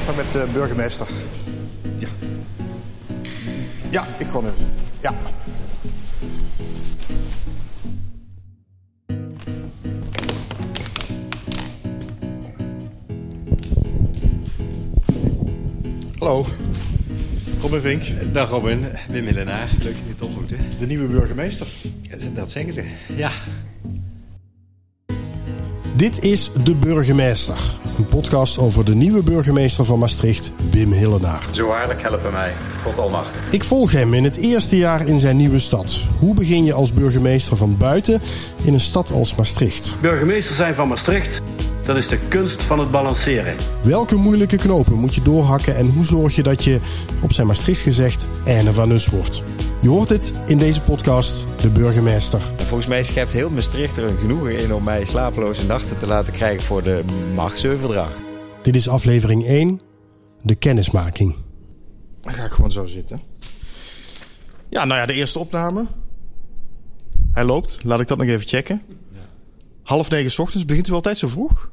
afspraak met de burgemeester. Ja. Ja, ik kon zitten. Ja. Hallo. Robin Vink, Dag Robin, Wim Millenaar. Leuk je te ontmoeten. de nieuwe burgemeester. Dat zeggen ze. Ja. Dit is De Burgemeester, een podcast over de nieuwe burgemeester van Maastricht, Wim Hillenaar. Zo waarlijk helpen mij. God almachtig. Ik volg hem in het eerste jaar in zijn nieuwe stad. Hoe begin je als burgemeester van buiten in een stad als Maastricht? Burgemeester zijn van Maastricht, dat is de kunst van het balanceren. Welke moeilijke knopen moet je doorhakken en hoe zorg je dat je, op zijn Maastricht gezegd, erne van us wordt? Je hoort het in deze podcast, De Burgemeester. Volgens mij schept heel Maastricht er een genoegen in om mij slapeloze nachten te laten krijgen voor de Mach-7-verdrag. Dit is aflevering 1, de kennismaking. Dan ga ik gewoon zo zitten. Ja, nou ja, de eerste opname. Hij loopt. Laat ik dat nog even checken. Half negen 's ochtends. Begint u altijd zo vroeg?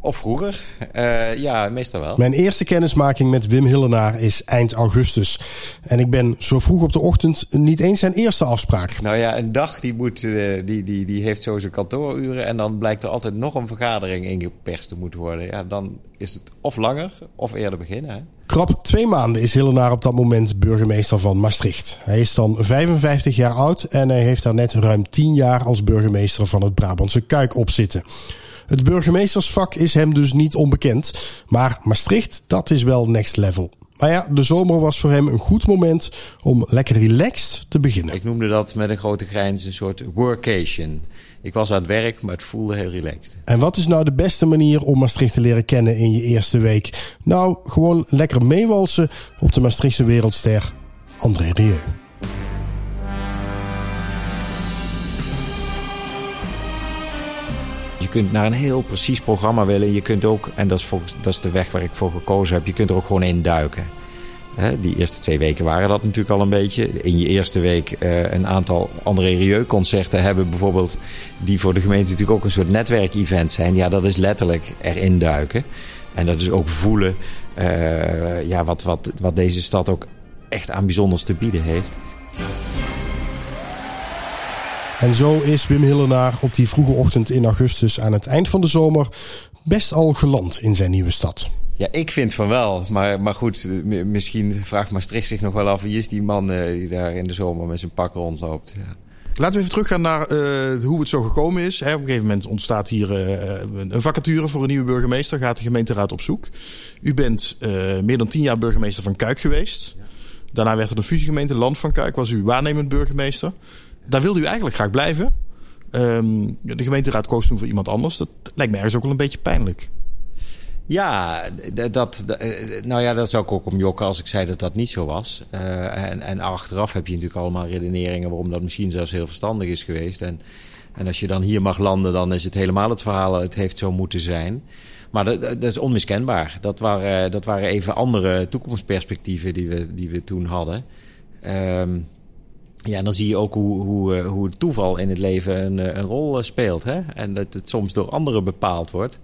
Of vroeger. Eh, ja, meestal wel. Mijn eerste kennismaking met Wim Hillenaar is eind augustus. En ik ben zo vroeg op de ochtend niet eens zijn eerste afspraak. Nou ja, een dag die, moet, eh, die, die, die heeft zo zijn kantooruren. En dan blijkt er altijd nog een vergadering ingeperst te moeten worden. Ja, dan is het of langer of eerder beginnen. Hè? Krap twee maanden is Hillenaar op dat moment burgemeester van Maastricht. Hij is dan 55 jaar oud en hij heeft daar net ruim 10 jaar als burgemeester van het Brabantse Kuik op zitten. Het burgemeestersvak is hem dus niet onbekend, maar Maastricht, dat is wel next level. Maar ja, de zomer was voor hem een goed moment om lekker relaxed te beginnen. Ik noemde dat met een grote grijns een soort workation. Ik was aan het werk, maar het voelde heel relaxed. En wat is nou de beste manier om Maastricht te leren kennen in je eerste week? Nou, gewoon lekker meewalsen op de Maastrichtse wereldster André Rieu. Kunt naar een heel precies programma willen. Je kunt ook, en dat is, dat is de weg waar ik voor gekozen heb, je kunt er ook gewoon in duiken. Die eerste twee weken waren dat natuurlijk al een beetje. In je eerste week eh, een aantal André Rieu concerten hebben bijvoorbeeld... die voor de gemeente natuurlijk ook een soort netwerkevent zijn. Ja, dat is letterlijk erin duiken. En dat is ook voelen eh, ja, wat, wat, wat deze stad ook echt aan bijzonders te bieden heeft. En zo is Wim Hillenaar op die vroege ochtend in augustus aan het eind van de zomer best al geland in zijn nieuwe stad. Ja, ik vind van wel. Maar, maar goed, misschien vraagt Maastricht zich nog wel af... wie is die man eh, die daar in de zomer met zijn pak rondloopt. Ja. Laten we even teruggaan naar eh, hoe het zo gekomen is. Hè, op een gegeven moment ontstaat hier eh, een vacature voor een nieuwe burgemeester. Gaat de gemeenteraad op zoek. U bent eh, meer dan tien jaar burgemeester van Kuik geweest. Daarna werd het een fusiegemeente, Land van Kuik. Was u waarnemend burgemeester. Daar wilde u eigenlijk graag blijven. Ehm, de gemeenteraad koos toen voor iemand anders. Dat lijkt me ergens ook wel een beetje pijnlijk. Ja, dat, eh, nou ja, dat zou ik ook om jokken als ik zei dat dat niet zo was. Eh, en, en achteraf heb je natuurlijk allemaal redeneringen waarom dat misschien zelfs heel verstandig is geweest. En, en als je dan hier mag landen, dan is het helemaal het verhaal, het heeft zo moeten zijn. Maar dat, dat is onmiskenbaar. Dat waren, dat waren even andere toekomstperspectieven die we, die we toen hadden. Ehm, ja, en dan zie je ook hoe, hoe, eh, hoe het toeval in het leven een, eh, een rol eh, speelt. Hè? En dat het soms door anderen bepaald wordt.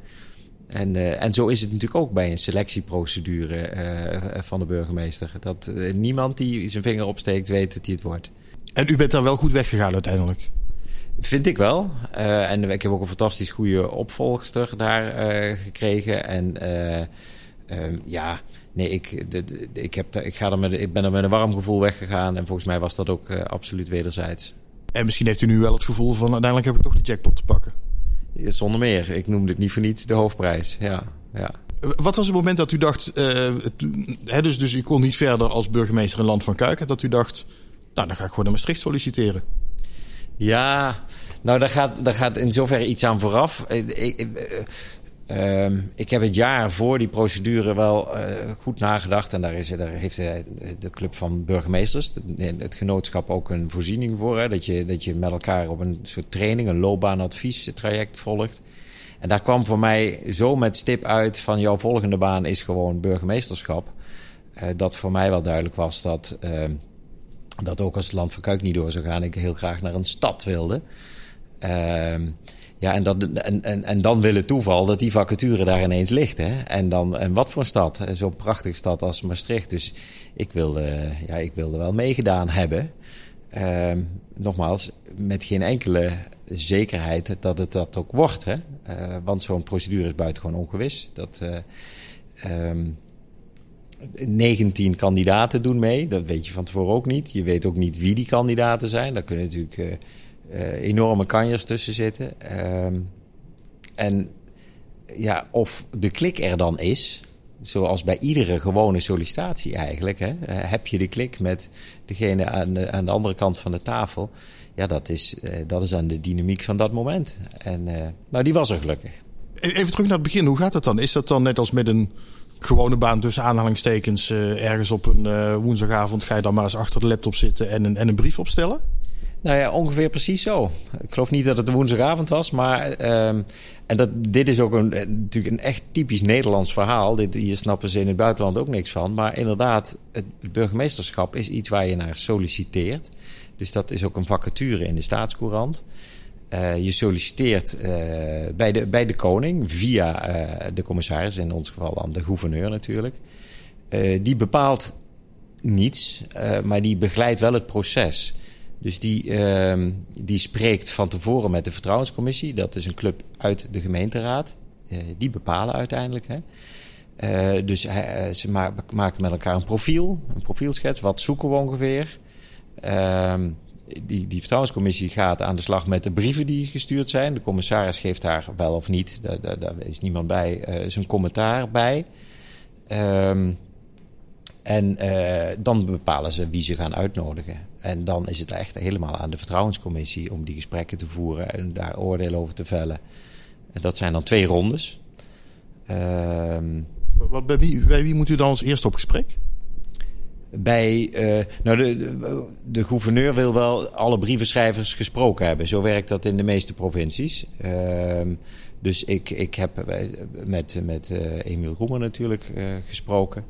En, uh, en zo is het natuurlijk ook bij een selectieprocedure uh, van de burgemeester. Dat uh, niemand die zijn vinger opsteekt weet dat hij het wordt. En u bent daar wel goed weggegaan uiteindelijk? Vind ik wel. en ik heb ook een fantastisch goede opvolgster daar gekregen. En ja, nee, ik, de, de, ik, heb, ik, ga er met, ik ben er met een warm gevoel weggegaan. En volgens mij was dat ook absoluut wederzijds. En misschien heeft u nu wel het gevoel van uiteindelijk heb ik toch de jackpot te pakken. Zonder meer. Ik noemde het niet voor niets de hoofdprijs. Ja, ja. Wat was het moment dat u dacht, uh, het, hè, dus, dus u kon niet verder als burgemeester in Land van Kuik, dat u dacht, nou dan ga ik gewoon naar Maastricht solliciteren? Ja, nou daar gaat, daar gaat in zoverre iets aan vooraf. Ik, ik, heb het jaar voor die procedure wel uh, goed nagedacht. En daar, is, daar heeft de, de club van burgemeesters, het genootschap, ook een voorziening voor. Hè, dat, je, dat je met elkaar op een soort training, een loopbaanadviestraject volgt. En daar kwam voor mij zo met stip uit van jouw volgende baan is gewoon burgemeesterschap. Uh, dat voor mij wel duidelijk was dat, uh, dat ook als het land van Kuik niet door zou gaan, ik heel graag naar een stad wilde. Uh, Ja, en, dat, en, en, en dan wil het toeval dat die vacature daar ineens ligt. Hè? En, dan, en wat voor stad? Zo'n prachtige stad als Maastricht. Dus ik wilde, ja, ik wilde wel meegedaan hebben. Uh, nogmaals, met geen enkele zekerheid dat het dat ook wordt. Hè? Uh, want zo'n procedure is buitengewoon ongewis. Dat, uh, um, 19 kandidaten doen mee. Dat weet je van tevoren ook niet. Je weet ook niet wie die kandidaten zijn. Daar kunnen natuurlijk uh, enorme kanjers tussen zitten. Uh, en ja, of de klik er dan is, zoals bij iedere gewone sollicitatie eigenlijk. Hè, heb je de klik met degene aan de, aan de andere kant van de tafel. Ja, dat is, uh, dat is aan de dynamiek van dat moment. En nou, die was er gelukkig. E-, even terug naar het begin. Hoe gaat het dan? Is dat dan net als met een gewone baan tussen aanhalingstekens... Ergens op een woensdagavond ga je dan maar eens achter de laptop zitten en een, en een brief opstellen? Nou ja, ongeveer precies zo. Ik geloof niet dat het woensdagavond was, maar um, en dat, dit is ook een, natuurlijk een echt typisch Nederlands verhaal. Dit, hier snappen ze in het buitenland ook niks van. Maar inderdaad, het burgemeesterschap is iets waar je naar solliciteert. Dus dat is ook een vacature in de staatscourant. Uh, je solliciteert uh, bij, de, bij de koning via de commissaris, in ons geval dan de gouverneur natuurlijk. die bepaalt niets, maar die begeleidt wel het proces. Dus die, uh, die spreekt van tevoren met de vertrouwenscommissie. Dat is een club uit de gemeenteraad. Uh, die bepalen uiteindelijk. Hè. Uh, dus hij, ze ma maken met elkaar een profiel, een profielschets. Wat zoeken we ongeveer? Ehm, die, die vertrouwenscommissie gaat aan de slag met de brieven die gestuurd zijn. De commissaris geeft daar wel of niet, daar, daar, daar is niemand bij, zijn commentaar bij. Um, en dan bepalen ze wie ze gaan uitnodigen. En dan is het echt helemaal aan de vertrouwenscommissie om die gesprekken te voeren en daar oordeel over te vellen. En dat zijn dan twee rondes. Uh, Wat, bij, wie, bij wie moet u dan als eerste op gesprek? Bij, uh, nou de, de, de, gouverneur wil wel alle brievenschrijvers gesproken hebben. Zo werkt dat in de meeste provincies. Uh, dus ik, ik heb met, met uh, Emiel Roemer natuurlijk gesproken.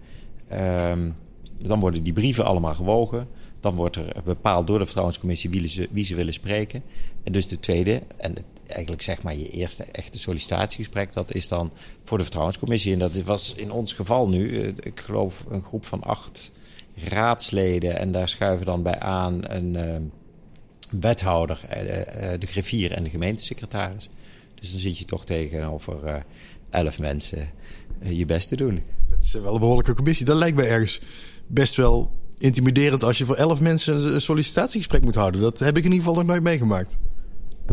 Um, dan worden die brieven allemaal gewogen. Dan wordt er bepaald door de vertrouwenscommissie wie ze, wie ze willen spreken. En dus de tweede, en eigenlijk zeg maar je eerste echte sollicitatiegesprek, dat is dan voor de vertrouwenscommissie. En dat was in ons geval nu, ik geloof, een groep van acht raadsleden. En daar schuiven dan bij aan een uh, wethouder, uh, de griffier en de gemeentesecretaris. Dus dan zit je toch tegenover elf mensen je best te doen. Dat is wel een behoorlijke commissie. Dat lijkt me ergens best wel intimiderend als je voor elf mensen een sollicitatiegesprek moet houden. Dat heb ik in ieder geval nog nooit meegemaakt.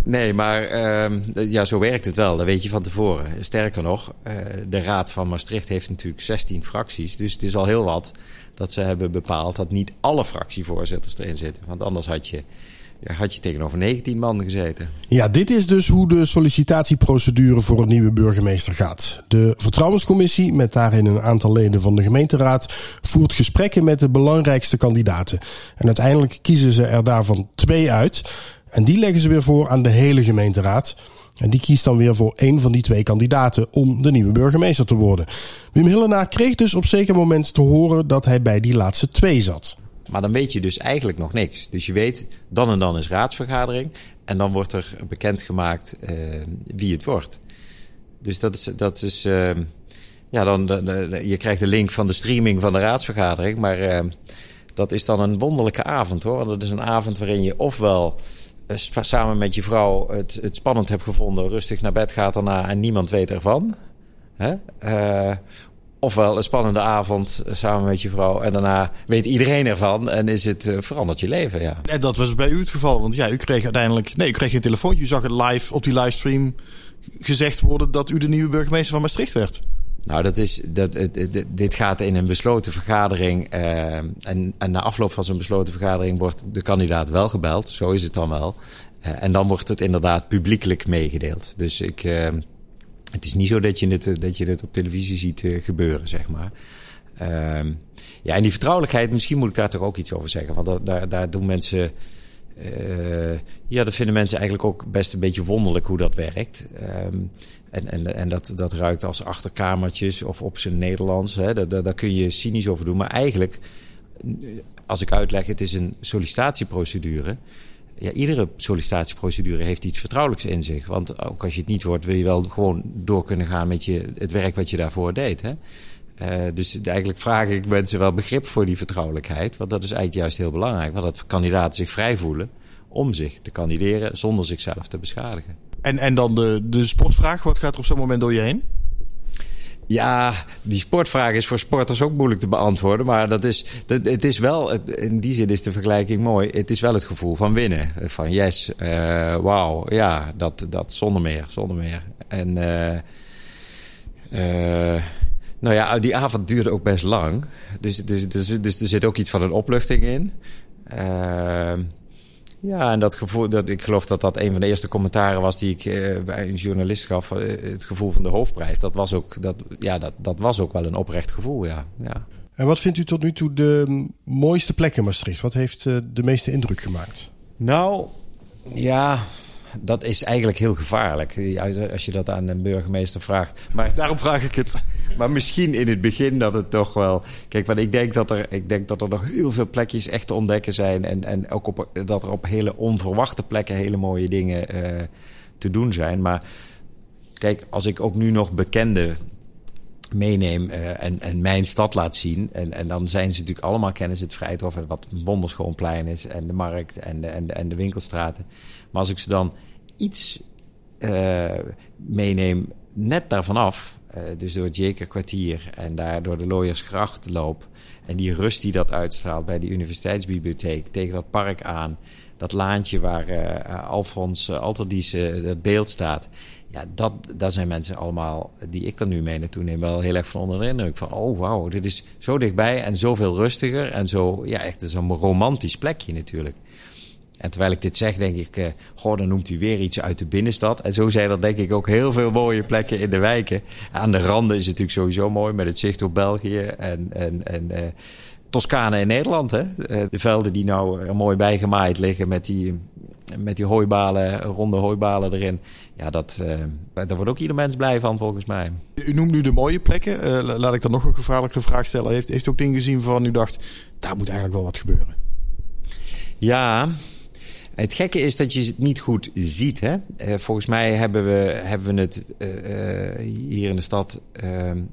Nee, maar uh, ja, zo werkt het wel. Dat weet je van tevoren. Sterker nog, uh, de Raad van Maastricht heeft natuurlijk 16 fracties. Dus het is al heel wat dat ze hebben bepaald dat niet alle fractievoorzitters erin zitten. Want anders had je had je tegenover 19 man gezeten. Ja, dit is dus hoe de sollicitatieprocedure voor een nieuwe burgemeester gaat. De vertrouwenscommissie, met daarin een aantal leden van de gemeenteraad, voert gesprekken met de belangrijkste kandidaten. En uiteindelijk kiezen ze er daarvan twee uit. En die leggen ze weer voor aan de hele gemeenteraad. En die kiest dan weer voor één van die twee kandidaten om de nieuwe burgemeester te worden. Wim Hillenaar kreeg dus op zeker moment te horen dat hij bij die laatste twee zat. Maar dan weet je dus eigenlijk nog niks. Dus je weet, dan en dan is raadsvergadering. En dan wordt er bekendgemaakt uh, wie het wordt. Dus dat is. Dat is uh, ja, dan, je krijgt de link van de streaming van de raadsvergadering. Maar uh, dat is dan een wonderlijke avond hoor. Want dat is een avond waarin je ofwel samen met je vrouw het, het spannend hebt gevonden, rustig naar bed gaat daarna en niemand weet ervan. Hè? Ofwel een spannende avond samen met je vrouw en daarna weet iedereen ervan en is het uh, verandert je leven, ja. En dat was bij u het geval, want ja, u kreeg uiteindelijk, nee, u kreeg geen telefoontje, u zag het live op die livestream gezegd worden dat u de nieuwe burgemeester van Maastricht werd. Nou, dat is, dat, dit gaat in een besloten vergadering. Uh, en, en na afloop van zo'n besloten vergadering wordt de kandidaat wel gebeld. Zo is het dan wel. Uh, en dan wordt het inderdaad publiekelijk meegedeeld. Dus ik, het is niet zo dat je het, dat je het op televisie ziet uh, gebeuren, zeg maar. Uh, ja, en die vertrouwelijkheid, misschien moet ik daar toch ook iets over zeggen. Want daar, daar doen mensen. Uh, ja, dat vinden mensen eigenlijk ook best een beetje wonderlijk hoe dat werkt. Um, en en, en dat, dat ruikt als achterkamertjes of op zijn Nederlands. Hè. Daar, daar, daar kun je cynisch over doen. Maar eigenlijk, als ik uitleg, het is een sollicitatieprocedure. Ja, iedere sollicitatieprocedure heeft iets vertrouwelijks in zich. Want ook als je het niet wordt, wil je wel gewoon door kunnen gaan met je, het werk wat je daarvoor deed. Hè? Uh, dus eigenlijk vraag ik mensen wel begrip voor die vertrouwelijkheid. Want dat is eigenlijk juist heel belangrijk. Want dat kandidaten zich vrij voelen om zich te kandideren zonder zichzelf te beschadigen. En, en dan de, de sportvraag, wat gaat er op zo'n moment door je heen? Ja, die sportvraag is voor sporters ook moeilijk te beantwoorden. Maar dat is, het is wel, in die zin is de vergelijking mooi. Het is wel het gevoel van winnen. Van yes, uh, wauw, ja, dat, dat zonder meer, zonder meer. En uh, nou ja, die avond duurde ook best lang. Dus, dus, dus, dus er zit ook iets van een opluchting in. Uh, ja, en dat gevoel, dat, ik geloof dat dat een van de eerste commentaren was die ik uh, bij een journalist gaf. Uh, het gevoel van de hoofdprijs. Dat was ook, dat, ja, dat, dat was ook wel een oprecht gevoel, ja. ja. En wat vindt u tot nu toe de mooiste plek in Maastricht? Wat heeft uh, de meeste indruk gemaakt? Nou, ja, dat is eigenlijk heel gevaarlijk. Als je dat aan een burgemeester vraagt. Maar daarom vraag ik het. Maar misschien in het begin dat het toch wel. Kijk, want ik denk dat er, ik denk dat er nog heel veel plekjes echt te ontdekken zijn. En, en ook op, dat er op hele onverwachte plekken hele mooie dingen uh, te doen zijn. Maar kijk, als ik ook nu nog bekende meeneem uh, en, en mijn stad laat zien. En, en dan zijn ze natuurlijk allemaal kennis het vrij over wat een wonderschoonplein is. En de markt en de, en de, en de winkelstraten. Maar als ik ze dan iets uh, meeneem, net daarvan af. Uh, dus door het Jekerkwartier en daar door de Looiersgracht loop. En die rust die dat uitstraalt bij de universiteitsbibliotheek. Tegen dat park aan. Dat laantje waar uh, Alfons uh, Alterdies dat beeld staat. Ja, dat, daar zijn mensen allemaal, die ik dan nu mee naartoe neem, wel heel erg van onder de indruk. Van, oh wauw, dit is zo dichtbij en zoveel rustiger. En zo, ja, echt zo'n romantisch plekje natuurlijk. En terwijl ik dit zeg, denk ik, uh, goh, dan noemt hij weer iets uit de binnenstad. En zo zijn er denk ik ook heel veel mooie plekken in de wijken. Aan de randen is het natuurlijk sowieso mooi met het zicht op België en, en, en uh, Toscane in Nederland. Hè? Uh, de velden die nou er mooi bijgemaaid liggen met die, met die hooibalen, ronde hooibalen erin. Ja, dat, daar wordt ook ieder mens blij van volgens mij. U noemt nu de mooie plekken. laat ik dan nog een gevaarlijke vraag stellen. Heeft, heeft u ook dingen gezien waarvan u dacht, daar moet eigenlijk wel wat gebeuren? Ja, het gekke is dat je het niet goed ziet. Hè? Uh, volgens mij hebben we, hebben we het uh, hier in de stad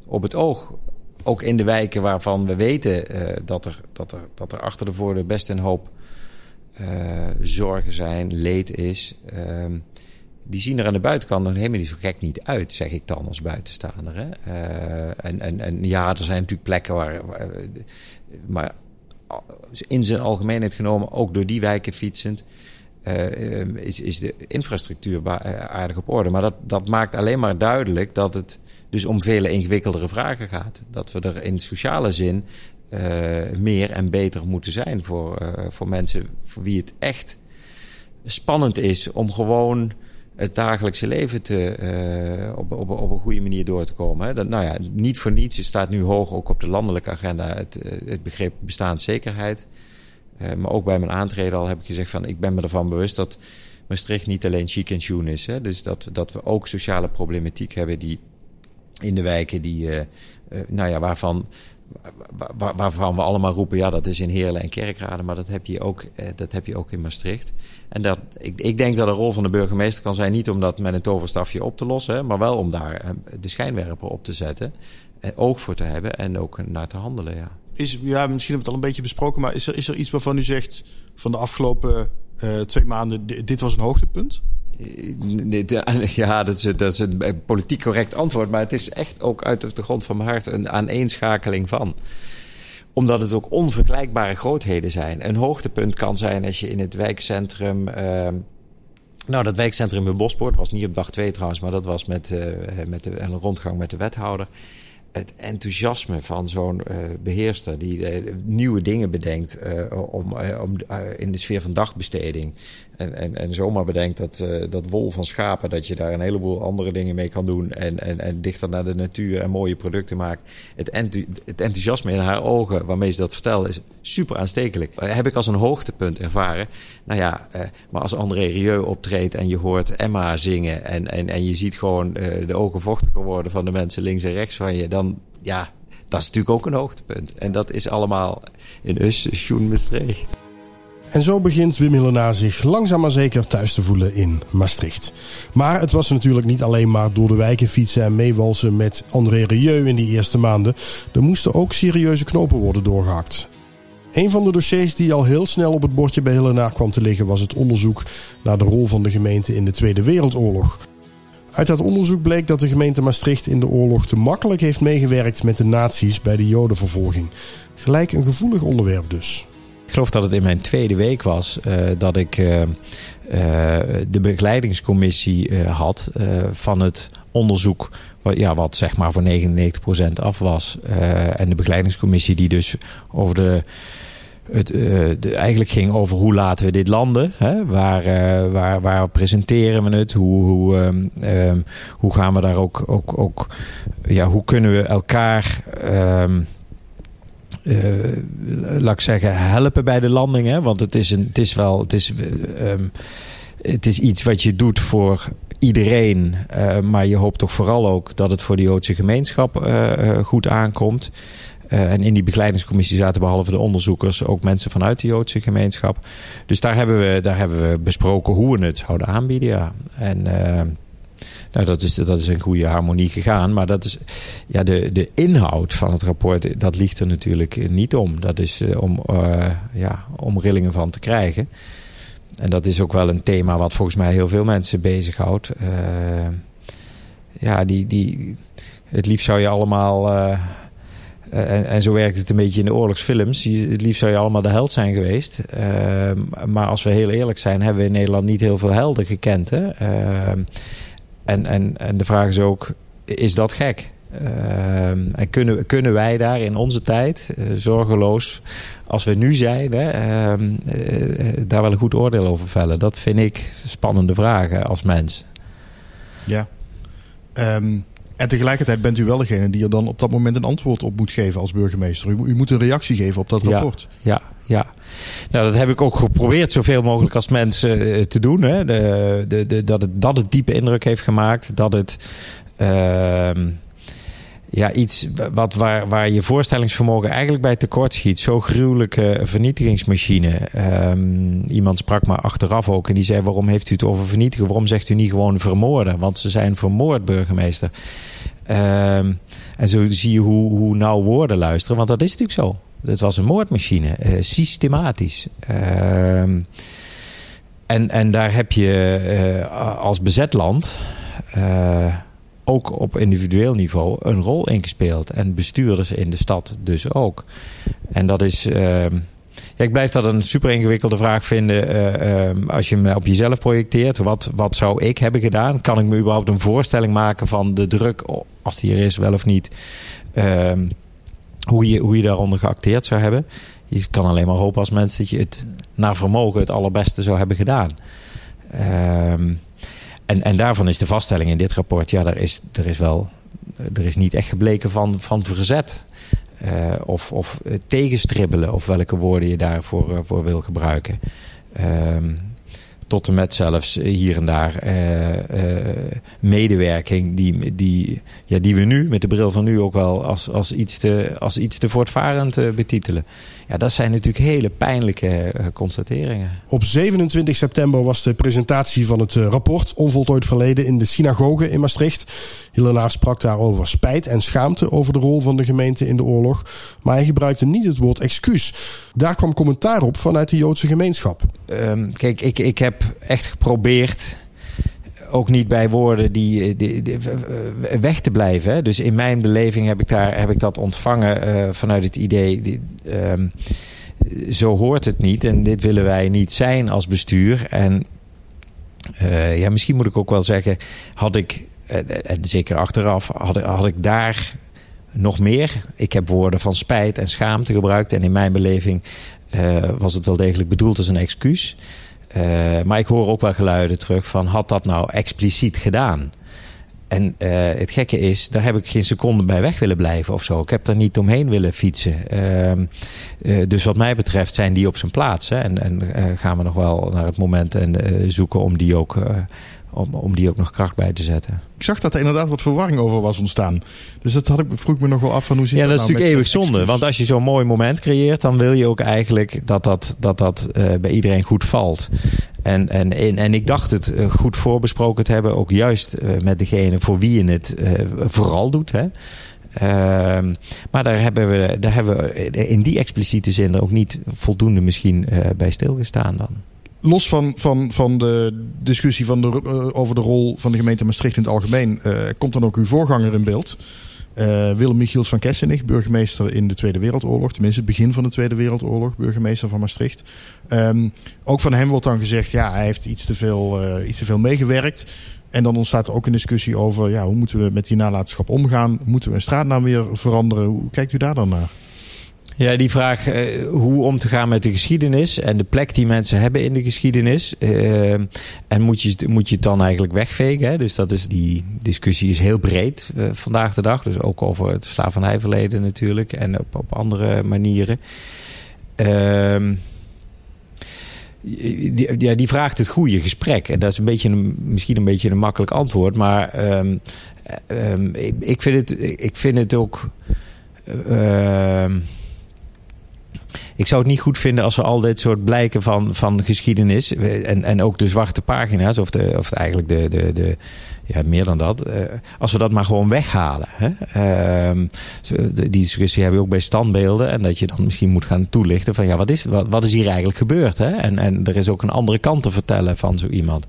op het oog. Ook in de wijken waarvan we weten dat, er, dat, er, dat er achter de voordeur best een hoop zorgen zijn, leed is. Ehm, die zien er aan de buitenkant nog helemaal niet zo gek niet uit, zeg ik dan als buitenstaander. Hè? en, en, en ja, er zijn natuurlijk plekken waar. waar maar in zijn algemeenheid genomen, ook door die wijken fietsend uh, is, is de infrastructuur eh, aardig op orde. Maar dat, dat maakt alleen maar duidelijk dat het dus om vele ingewikkeldere vragen gaat. Dat we er in sociale zin meer en beter moeten zijn voor, voor mensen voor wie het echt spannend is om gewoon het dagelijkse leven te, op, op, op een goede manier door te komen. Dat, nou ja, niet voor niets staat nu hoog ook op de landelijke agenda het, het begrip bestaanszekerheid. Uh, maar ook bij mijn aantreden al heb ik gezegd van ik ben me ervan bewust dat Maastricht niet alleen chic en tune is. Hè? Dus dat, dat we ook sociale problematiek hebben die in de wijken die, uh, uh, nou ja, waarvan, waar, waarvan we allemaal roepen, ja, dat is in Heerlen en Kerkrade, maar dat heb je ook, dat heb je ook in Maastricht. En dat, ik, ik denk dat de rol van de burgemeester kan zijn niet om dat met een toverstafje op te lossen, maar wel om daar de schijnwerper op te zetten, oog voor te hebben en ook naar te handelen, ja is, ja, misschien hebben we het al een beetje besproken, maar is er, is er iets waarvan u zegt van de afgelopen uh, twee maanden, dit was een hoogtepunt? Ja, dat is, dat is een politiek correct antwoord, maar het is echt ook uit de grond van mijn hart een aaneenschakeling van omdat het ook onvergelijkbare grootheden zijn. Een hoogtepunt kan zijn als je in het wijkcentrum. Uh, nou, dat wijkcentrum in Bospoort was niet op dag twee trouwens, maar dat was met, uh, met de, een rondgang met de wethouder het enthousiasme van zo'n uh, beheerster die uh, nieuwe dingen bedenkt uh, om, om in de sfeer van dagbesteding. En, en, en zomaar bedenkt dat, dat wol van schapen, dat je daar een heleboel andere dingen mee kan doen. En, en, en dichter naar de natuur en mooie producten maakt. Het, het enthousiasme in haar ogen waarmee ze dat vertelt is super aanstekelijk. heb ik als een hoogtepunt ervaren. Nou ja, maar als André Rieu optreedt en je hoort Emma zingen. En, en, en je ziet gewoon de ogen vochtiger worden van de mensen links en rechts van je. Dan ja, dat is natuurlijk ook een hoogtepunt. En dat is allemaal in Us, Sjoen Maastricht. En zo begint Wim Hillenaar zich langzaam maar zeker thuis te voelen in Maastricht. Maar het was natuurlijk niet alleen maar door de wijken fietsen en meewalsen met André Rieu in die eerste maanden. Er moesten ook serieuze knopen worden doorgehakt. Een van de dossiers die al heel snel op het bordje bij Hillenaar kwam te liggen was het onderzoek naar de rol van de gemeente in de Tweede Wereldoorlog. Uit dat onderzoek bleek dat de gemeente Maastricht in de oorlog te makkelijk heeft meegewerkt met de nazi's bij de jodenvervolging. Gelijk een gevoelig onderwerp dus. Ik geloof dat het in mijn tweede week was uh, dat ik uh, uh, de begeleidingscommissie had van het onderzoek. Wat, ja, wat zeg maar voor 99% af was. en de begeleidingscommissie die dus over de het de, eigenlijk ging over hoe laten we dit landen. Hè? Waar, waar, waar presenteren we het? Hoe, hoe, um, um, hoe gaan we daar ook, ook, ook ja, hoe kunnen we elkaar uh, laat ik zeggen, helpen bij de landing. Hè? Want het is, een, het is wel, het is, um, het is iets wat je doet voor iedereen. Uh, maar je hoopt toch vooral ook dat het voor de Joodse gemeenschap goed aankomt. En in die begeleidingscommissie zaten behalve de onderzoekers ook mensen vanuit de Joodse gemeenschap. Dus daar hebben we, daar hebben we besproken hoe we het zouden aanbieden. Ja. En nou, dat, is, dat is een goede harmonie gegaan. Maar dat is, ja, de, de inhoud van het rapport, dat ligt er natuurlijk niet om. Dat is uh, om, ja, om rillingen van te krijgen. En dat is ook wel een thema wat volgens mij heel veel mensen bezighoudt. ja, die, die, het liefst zou je allemaal uh, en, en, zo werkt het een beetje in de oorlogsfilms. Het liefst zou je allemaal de held zijn geweest. Uh, maar als we heel eerlijk zijn, hebben we in Nederland niet heel veel helden gekend. Hè? Uh, en, en, en de vraag is ook, is dat gek? en kunnen, kunnen wij daar in onze tijd, eh, zorgeloos als we nu zijn, hè, ehm, eh, daar wel een goed oordeel over vellen? Dat vind ik spannende vragen als mens. Ja. Um en tegelijkertijd bent u wel degene die er dan op dat moment een antwoord op moet geven als burgemeester. U, u moet een reactie geven op dat rapport. Ja, ja. Nou, dat heb ik ook geprobeerd zoveel mogelijk als mensen uh, te doen. Hè. De, de, de, dat, het, dat het diepe indruk heeft gemaakt. Dat het uh, ja, iets wat, waar, waar je voorstellingsvermogen eigenlijk bij tekort schiet. Zo gruwelijke vernietigingsmachine. Um, iemand sprak maar achteraf ook en die zei: Waarom heeft u het over vernietigen? Waarom zegt u niet gewoon vermoorden? Want ze zijn vermoord, burgemeester. Um, en zo zie je hoe, hoe nauw woorden luisteren, want dat is natuurlijk zo. Het was een moordmachine, uh, systematisch. Um, en, en daar heb je uh, als bezet land. Uh, ook op individueel niveau een rol ingespeeld. En bestuurders in de stad dus ook. En dat is. Uh, ja, ik blijf dat een super ingewikkelde vraag vinden. Uh, uh, als je me op jezelf projecteert. Wat, wat zou ik hebben gedaan? Kan ik me überhaupt een voorstelling maken van de druk, als die er is, wel of niet? Ehm, hoe, je, hoe je daaronder geacteerd zou hebben. Je kan alleen maar hopen als mensen dat je het naar vermogen het allerbeste zou hebben gedaan. Ehm, en, en daarvan is de vaststelling in dit rapport, ja, er is, er is wel, er is niet echt gebleken van, van verzet. Uh, of, of tegenstribbelen, of welke woorden je daarvoor uh, voor wil gebruiken. Uh, tot en met zelfs hier en daar uh, medewerking die, die, ja, die we nu met de bril van nu ook wel als, als, iets, te, als iets te voortvarend betitelen. Ja, dat zijn natuurlijk hele pijnlijke uh, constateringen. Op 27 september was de presentatie van het uh, rapport Onvoltooid Verleden in de synagoge in Maastricht. Hillenaar sprak daar over spijt en schaamte over de rol van de gemeente in de oorlog. Maar hij gebruikte niet het woord excuus. Daar kwam commentaar op vanuit de Joodse gemeenschap. Um, kijk, ik, ik heb echt geprobeerd ook niet bij woorden die, die, die, weg te blijven. Dus in mijn beleving heb ik, daar, heb ik dat ontvangen vanuit het idee. Die, um, zo hoort het niet en dit willen wij niet zijn als bestuur. En ja, misschien moet ik ook wel zeggen, had ik, en zeker achteraf, had, ik daar nog meer. Ik heb woorden van spijt en schaamte gebruikt. En in mijn beleving was het wel degelijk bedoeld als een excuus. Uh, maar ik hoor ook wel geluiden terug van had dat nou expliciet gedaan? En uh, het gekke is, daar heb ik geen seconde bij weg willen blijven of zo. Ik heb daar niet omheen willen fietsen. Uh, dus wat mij betreft zijn die op zijn plaats. Hè? En, en gaan we nog wel naar het moment en zoeken om die ook om, om die ook nog kracht bij te zetten. Ik zag dat er inderdaad wat verwarring over was ontstaan. Dus dat had ik, vroeg me nog wel af van hoe zit Ja, dat is nou natuurlijk eeuwig zonde. Want als je zo'n mooi moment creëert, dan wil je ook eigenlijk dat dat, dat, dat eh, bij iedereen goed valt. En, en, en, en ik dacht het eh, goed voorbesproken te hebben, ook juist eh, met degene voor wie je het vooral doet. Hè. Ehm, maar daar hebben, we, daar hebben we in die expliciete zin er ook niet voldoende misschien bij stilgestaan dan. Los van, van, van de discussie van de, eh, over de rol van de gemeente Maastricht in het algemeen, eh, komt dan ook uw voorganger in beeld. Eh, Willem Michiels van Kessenich, burgemeester in de Tweede Wereldoorlog. Tenminste, het begin van de Tweede Wereldoorlog, burgemeester van Maastricht. Ehm, ook van hem wordt dan gezegd, ja, hij heeft iets te veel, iets te veel meegewerkt. En dan ontstaat er ook een discussie over, ja, hoe moeten we met die nalatenschap omgaan? Moeten we een straatnaam weer veranderen? Hoe kijkt u daar dan naar? Ja, die vraag eh, hoe om te gaan met de geschiedenis en de plek die mensen hebben in de geschiedenis. eh, en moet je, moet je het dan eigenlijk wegvegen? Hè? Dus dat is, die discussie is heel breed eh, vandaag de dag. Dus ook over het slavernijverleden natuurlijk en op, op andere manieren. Ehm ja, die vraagt het goede gesprek. En dat is een beetje een, misschien een beetje een makkelijk antwoord. Maar ehm, ehm, ik, vind het, ik vind het ook. Ik zou het niet goed vinden als we al dit soort blijken van, van geschiedenis. En, en ook de zwarte pagina's, of, de, of eigenlijk de, de, de. Ja, meer dan dat. eh, als we dat maar gewoon weghalen. Hè? Ehm, die discussie hebben we ook bij standbeelden. En dat je dan misschien moet gaan toelichten van ja, wat is, wat, wat is hier eigenlijk gebeurd? Hè? En, en er is ook een andere kant te vertellen van zo iemand.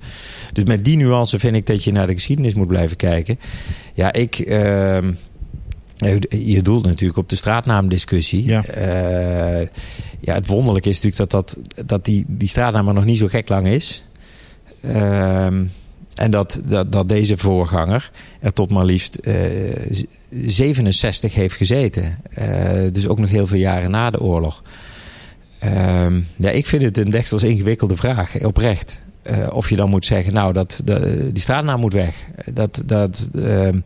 Dus met die nuance vind ik dat je naar de geschiedenis moet blijven kijken. Ja, ik. ehm, je doelt natuurlijk op de straatnaamdiscussie. Ja. Eh, ja, het wonderlijke is natuurlijk dat, dat, dat die, die straatnaam er nog niet zo gek lang is. Ehm, en dat, dat, dat deze voorganger er tot maar liefst eh, z- 67 heeft gezeten. Eh, dus ook nog heel veel jaren na de oorlog. Ehm, ja, ik vind het een deksels ingewikkelde vraag, oprecht. Eh, of je dan moet zeggen, nou, dat, dat, die straatnaam moet weg. Dat, dat, ehm,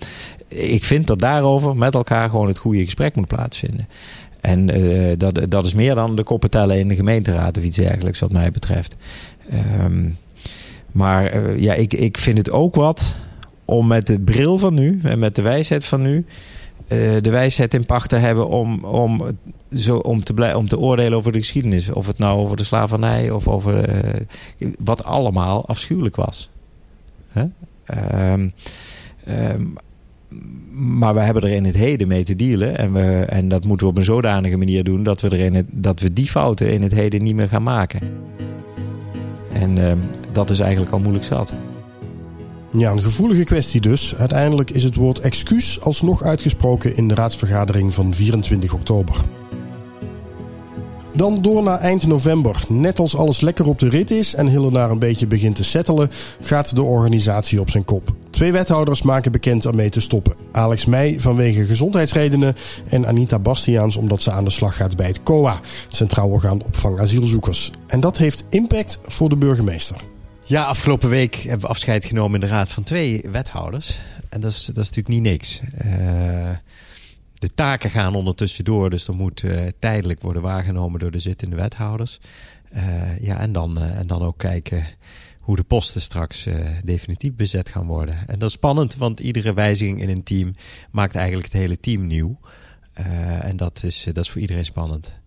ik vind dat daarover met elkaar gewoon het goede gesprek moet plaatsvinden. En eh, dat, dat is meer dan de koppen tellen in de gemeenteraad of iets dergelijks, wat mij betreft. Ehm, maar eh, ja, ik, ik vind het ook wat om met de bril van nu en met de wijsheid van nu. eh, de wijsheid in pacht te hebben om, om, zo, om, te blij, om te oordelen over de geschiedenis. Of het nou over de slavernij of over wat allemaal afschuwelijk was. Ehm, maar we hebben er in het heden mee te dealen. En, we, en dat moeten we op een zodanige manier doen dat we, er in het, dat we die fouten in het heden niet meer gaan maken. En ehm, dat is eigenlijk al moeilijk zat. Ja, een gevoelige kwestie dus. Uiteindelijk is het woord excuus alsnog uitgesproken in de raadsvergadering van 24 oktober. Dan door naar eind november. Net als alles lekker op de rit is en Hillenaar een beetje begint te settelen, gaat de organisatie op zijn kop. Twee wethouders maken bekend ermee te stoppen. Alex Meij vanwege gezondheidsredenen en Anita Bastiaans omdat ze aan de slag gaat bij het COA, Centraal Orgaan Opvang Asielzoekers. En dat heeft impact voor de burgemeester. Ja, afgelopen week hebben we afscheid genomen in de raad van twee wethouders. En dat is, dat is natuurlijk niet niks. Eh, de taken gaan ondertussen door, dus er moet eh, tijdelijk worden waargenomen door de zittende wethouders. Eh, ja, en dan, eh, en dan ook kijken hoe de posten straks definitief bezet gaan worden. En dat is spannend, want iedere wijziging in een team maakt eigenlijk het hele team nieuw. En dat is, dat is voor iedereen spannend.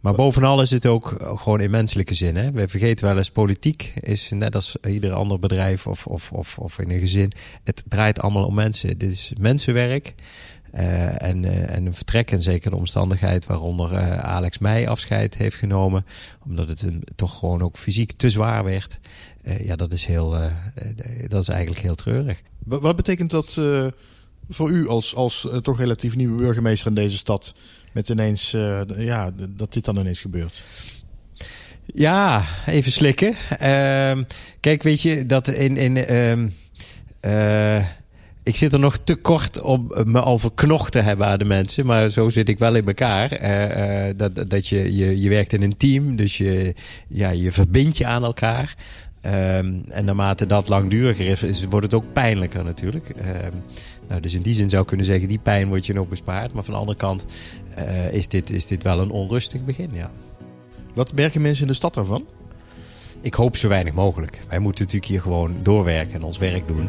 Maar bovenal is het ook gewoon in menselijke zin. Hè? We vergeten wel eens, politiek is net als ieder ander bedrijf of, of, of, of in een gezin. Het draait allemaal om mensen. Dit is mensenwerk. Uh, en, uh, en een vertrek en zeker de omstandigheid waaronder uh, Alex Meij afscheid heeft genomen. Omdat het een, toch gewoon ook fysiek te zwaar werd. Ja, dat is, heel, dat is eigenlijk heel treurig. Wat, wat betekent dat voor u als, als toch relatief nieuwe burgemeester in deze stad? Met ineens, ja, dat dit dan ineens gebeurt. Ja, even slikken. Uh, kijk, weet je, dat in. in uh, ik zit er nog te kort om me al verknocht te hebben aan de mensen. Maar zo zit ik wel in elkaar. Uh, uh, dat, dat je, je, je werkt in een team. Dus je, ja, je verbindt je aan elkaar. Um, en naarmate dat langduriger is, is, wordt het ook pijnlijker natuurlijk. Um, nou, dus in die zin zou ik kunnen zeggen, die pijn wordt je nog bespaard. Maar van de andere kant uh, is, dit, is dit wel een onrustig begin, ja. Wat merken mensen in de stad daarvan? ik hoop zo weinig mogelijk. Wij moeten natuurlijk hier gewoon doorwerken en ons werk doen.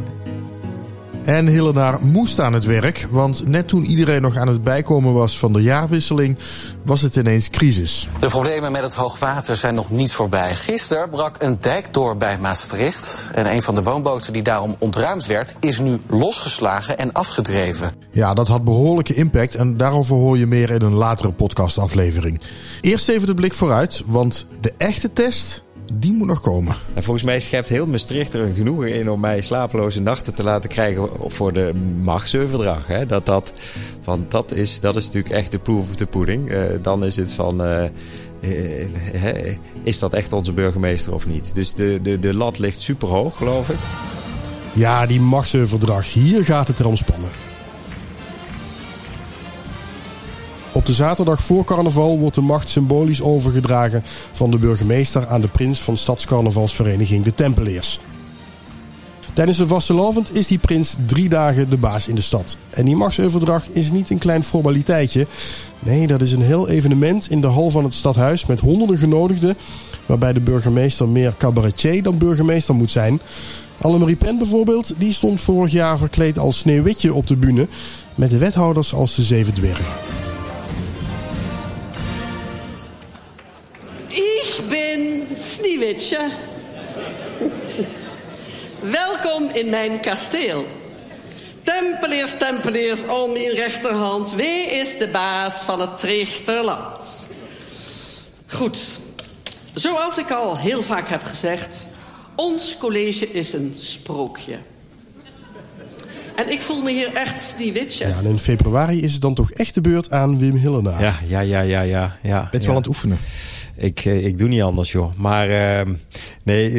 En Hillenaar moest aan het werk, want net toen iedereen nog aan het bijkomen was van de jaarwisseling, was het ineens crisis. De problemen met het hoogwater zijn nog niet voorbij. Gisteren brak een dijk door bij Maastricht. En een van de woonboten die daarom ontruimd werd, is nu losgeslagen en afgedreven. Ja, dat had behoorlijke impact en daarover hoor je meer in een latere podcastaflevering. Eerst even de blik vooruit, want de echte test die moet nog komen. En volgens mij schept heel Maastricht er een genoegen in om mij slapeloze nachten te laten krijgen voor de Machtseurverdrag. Hè? Dat, dat, van, dat, is, dat is natuurlijk echt de proof of the pudding. Uh, dan is het van, uh, uh, is dat echt onze burgemeester of niet? Dus de, de, de lat ligt super hoog, geloof ik. Ja, die Machtseurverdrag, hier gaat het erom spannen. Op de zaterdag voor carnaval wordt de macht symbolisch overgedragen van de burgemeester aan de prins van stadscarnavalsvereniging de Tempeliers. Tijdens de vastelavond is die prins drie dagen de baas in de stad. En die machtsoverdrag is niet een klein formaliteitje. Nee, dat is een heel evenement in de hal van het stadhuis met honderden genodigden. Waarbij de burgemeester meer cabaretier dan burgemeester moet zijn. Annemarie Pen bijvoorbeeld, die stond vorig jaar verkleed als Sneeuwwitje op de bühne. Met de wethouders als de Zeven Dwergen. Ik ben Sneeuwwitje. Welkom in mijn kasteel. Tempeliers, tempeliers, om mijn rechterhand. Wie is de baas van het Trichterland? Goed. Zoals ik al heel vaak heb gezegd... ons college is een sprookje. En ik voel me hier echt Sneeuwwitje. Ja, en in februari is het dan toch echt de beurt aan Wim Hillenaar. Ja, ja, ja, ja, ja. ja Bent je ja. wel aan het oefenen? Ik, ik doe niet anders, joh. Maar uh, nee,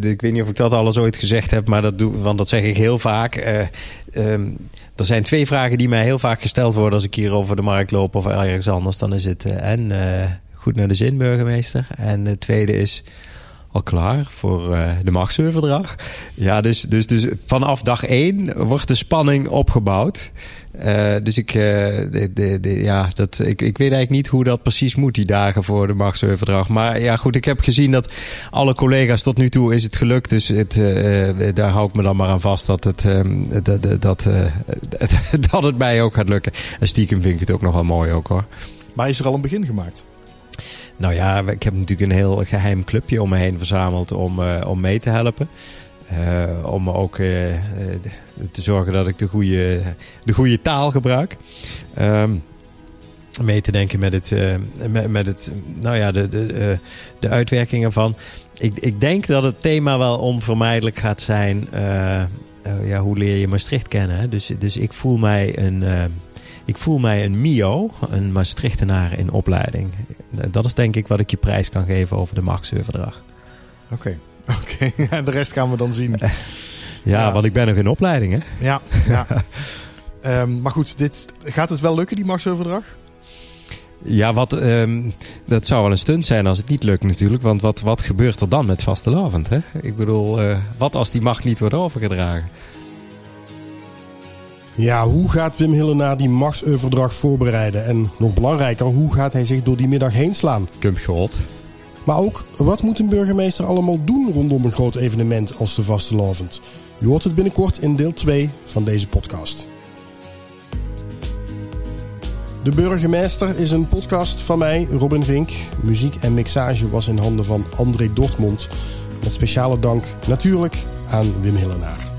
ik weet niet of ik dat alles ooit gezegd heb, maar dat doe, want dat zeg ik heel vaak. Uh, um, er zijn twee vragen die mij heel vaak gesteld worden als ik hier over de markt loop of ergens anders. Dan is het en goed naar de zin, burgemeester. En het tweede is al klaar voor de machtseurverdrag. Ja, dus, dus, dus vanaf dag één wordt de spanning opgebouwd. Uh, dus ik, uh, de, de, de, ja, dat, ik, ik weet eigenlijk niet hoe dat precies moet, die dagen voor de machtseurverdrag. Maar ja, goed, ik heb gezien dat alle collega's tot nu toe is het gelukt. Dus het, uh, daar hou ik me dan maar aan vast dat het, dat, dat, dat het mij ook gaat lukken. En stiekem vind ik het ook nog wel mooi ook hoor. Maar is er al een begin gemaakt? Nou ja, ik heb natuurlijk een heel geheim clubje om me heen verzameld om, om mee te helpen. Uh, om ook uh, te zorgen dat ik de goede, de goede taal gebruik. Um, mee te denken met het, met, met, het nou ja, de, de, de uitwerkingen van. Ik, ik denk dat het thema wel onvermijdelijk gaat zijn. ja, hoe leer je Maastricht kennen? Dus, dus ik voel mij een. Ik voel mij een Mio, een Maastrichtenaar in opleiding. Dat is denk ik wat ik je prijs kan geven over de Machtseurverdrag. Oké. oké. Okay. de rest gaan we dan zien. ja, ja, want ik ben nog in opleiding, hè? Ja, ja. um, maar goed, dit, gaat het wel lukken, die Machtseurverdrag? Ja, wat, um, dat zou wel een stunt zijn als het niet lukt natuurlijk. Want wat, wat gebeurt er dan met vastelavond? Hè? Ik bedoel, uh, wat als die macht niet wordt overgedragen? Ja, hoe gaat Wim Hillenaar die machtsoverdrag voorbereiden? En nog belangrijker, hoe gaat hij zich door die middag heen slaan? Kumpgehold. Maar ook, wat moet een burgemeester allemaal doen rondom een groot evenement als de Vastelavond? Je hoort het binnenkort in deel 2 van deze podcast. De Burgemeester is een podcast van mij, Robin Vink. Muziek en mixage was in handen van André Dortmund. Met speciale dank natuurlijk aan Wim Hillenaar.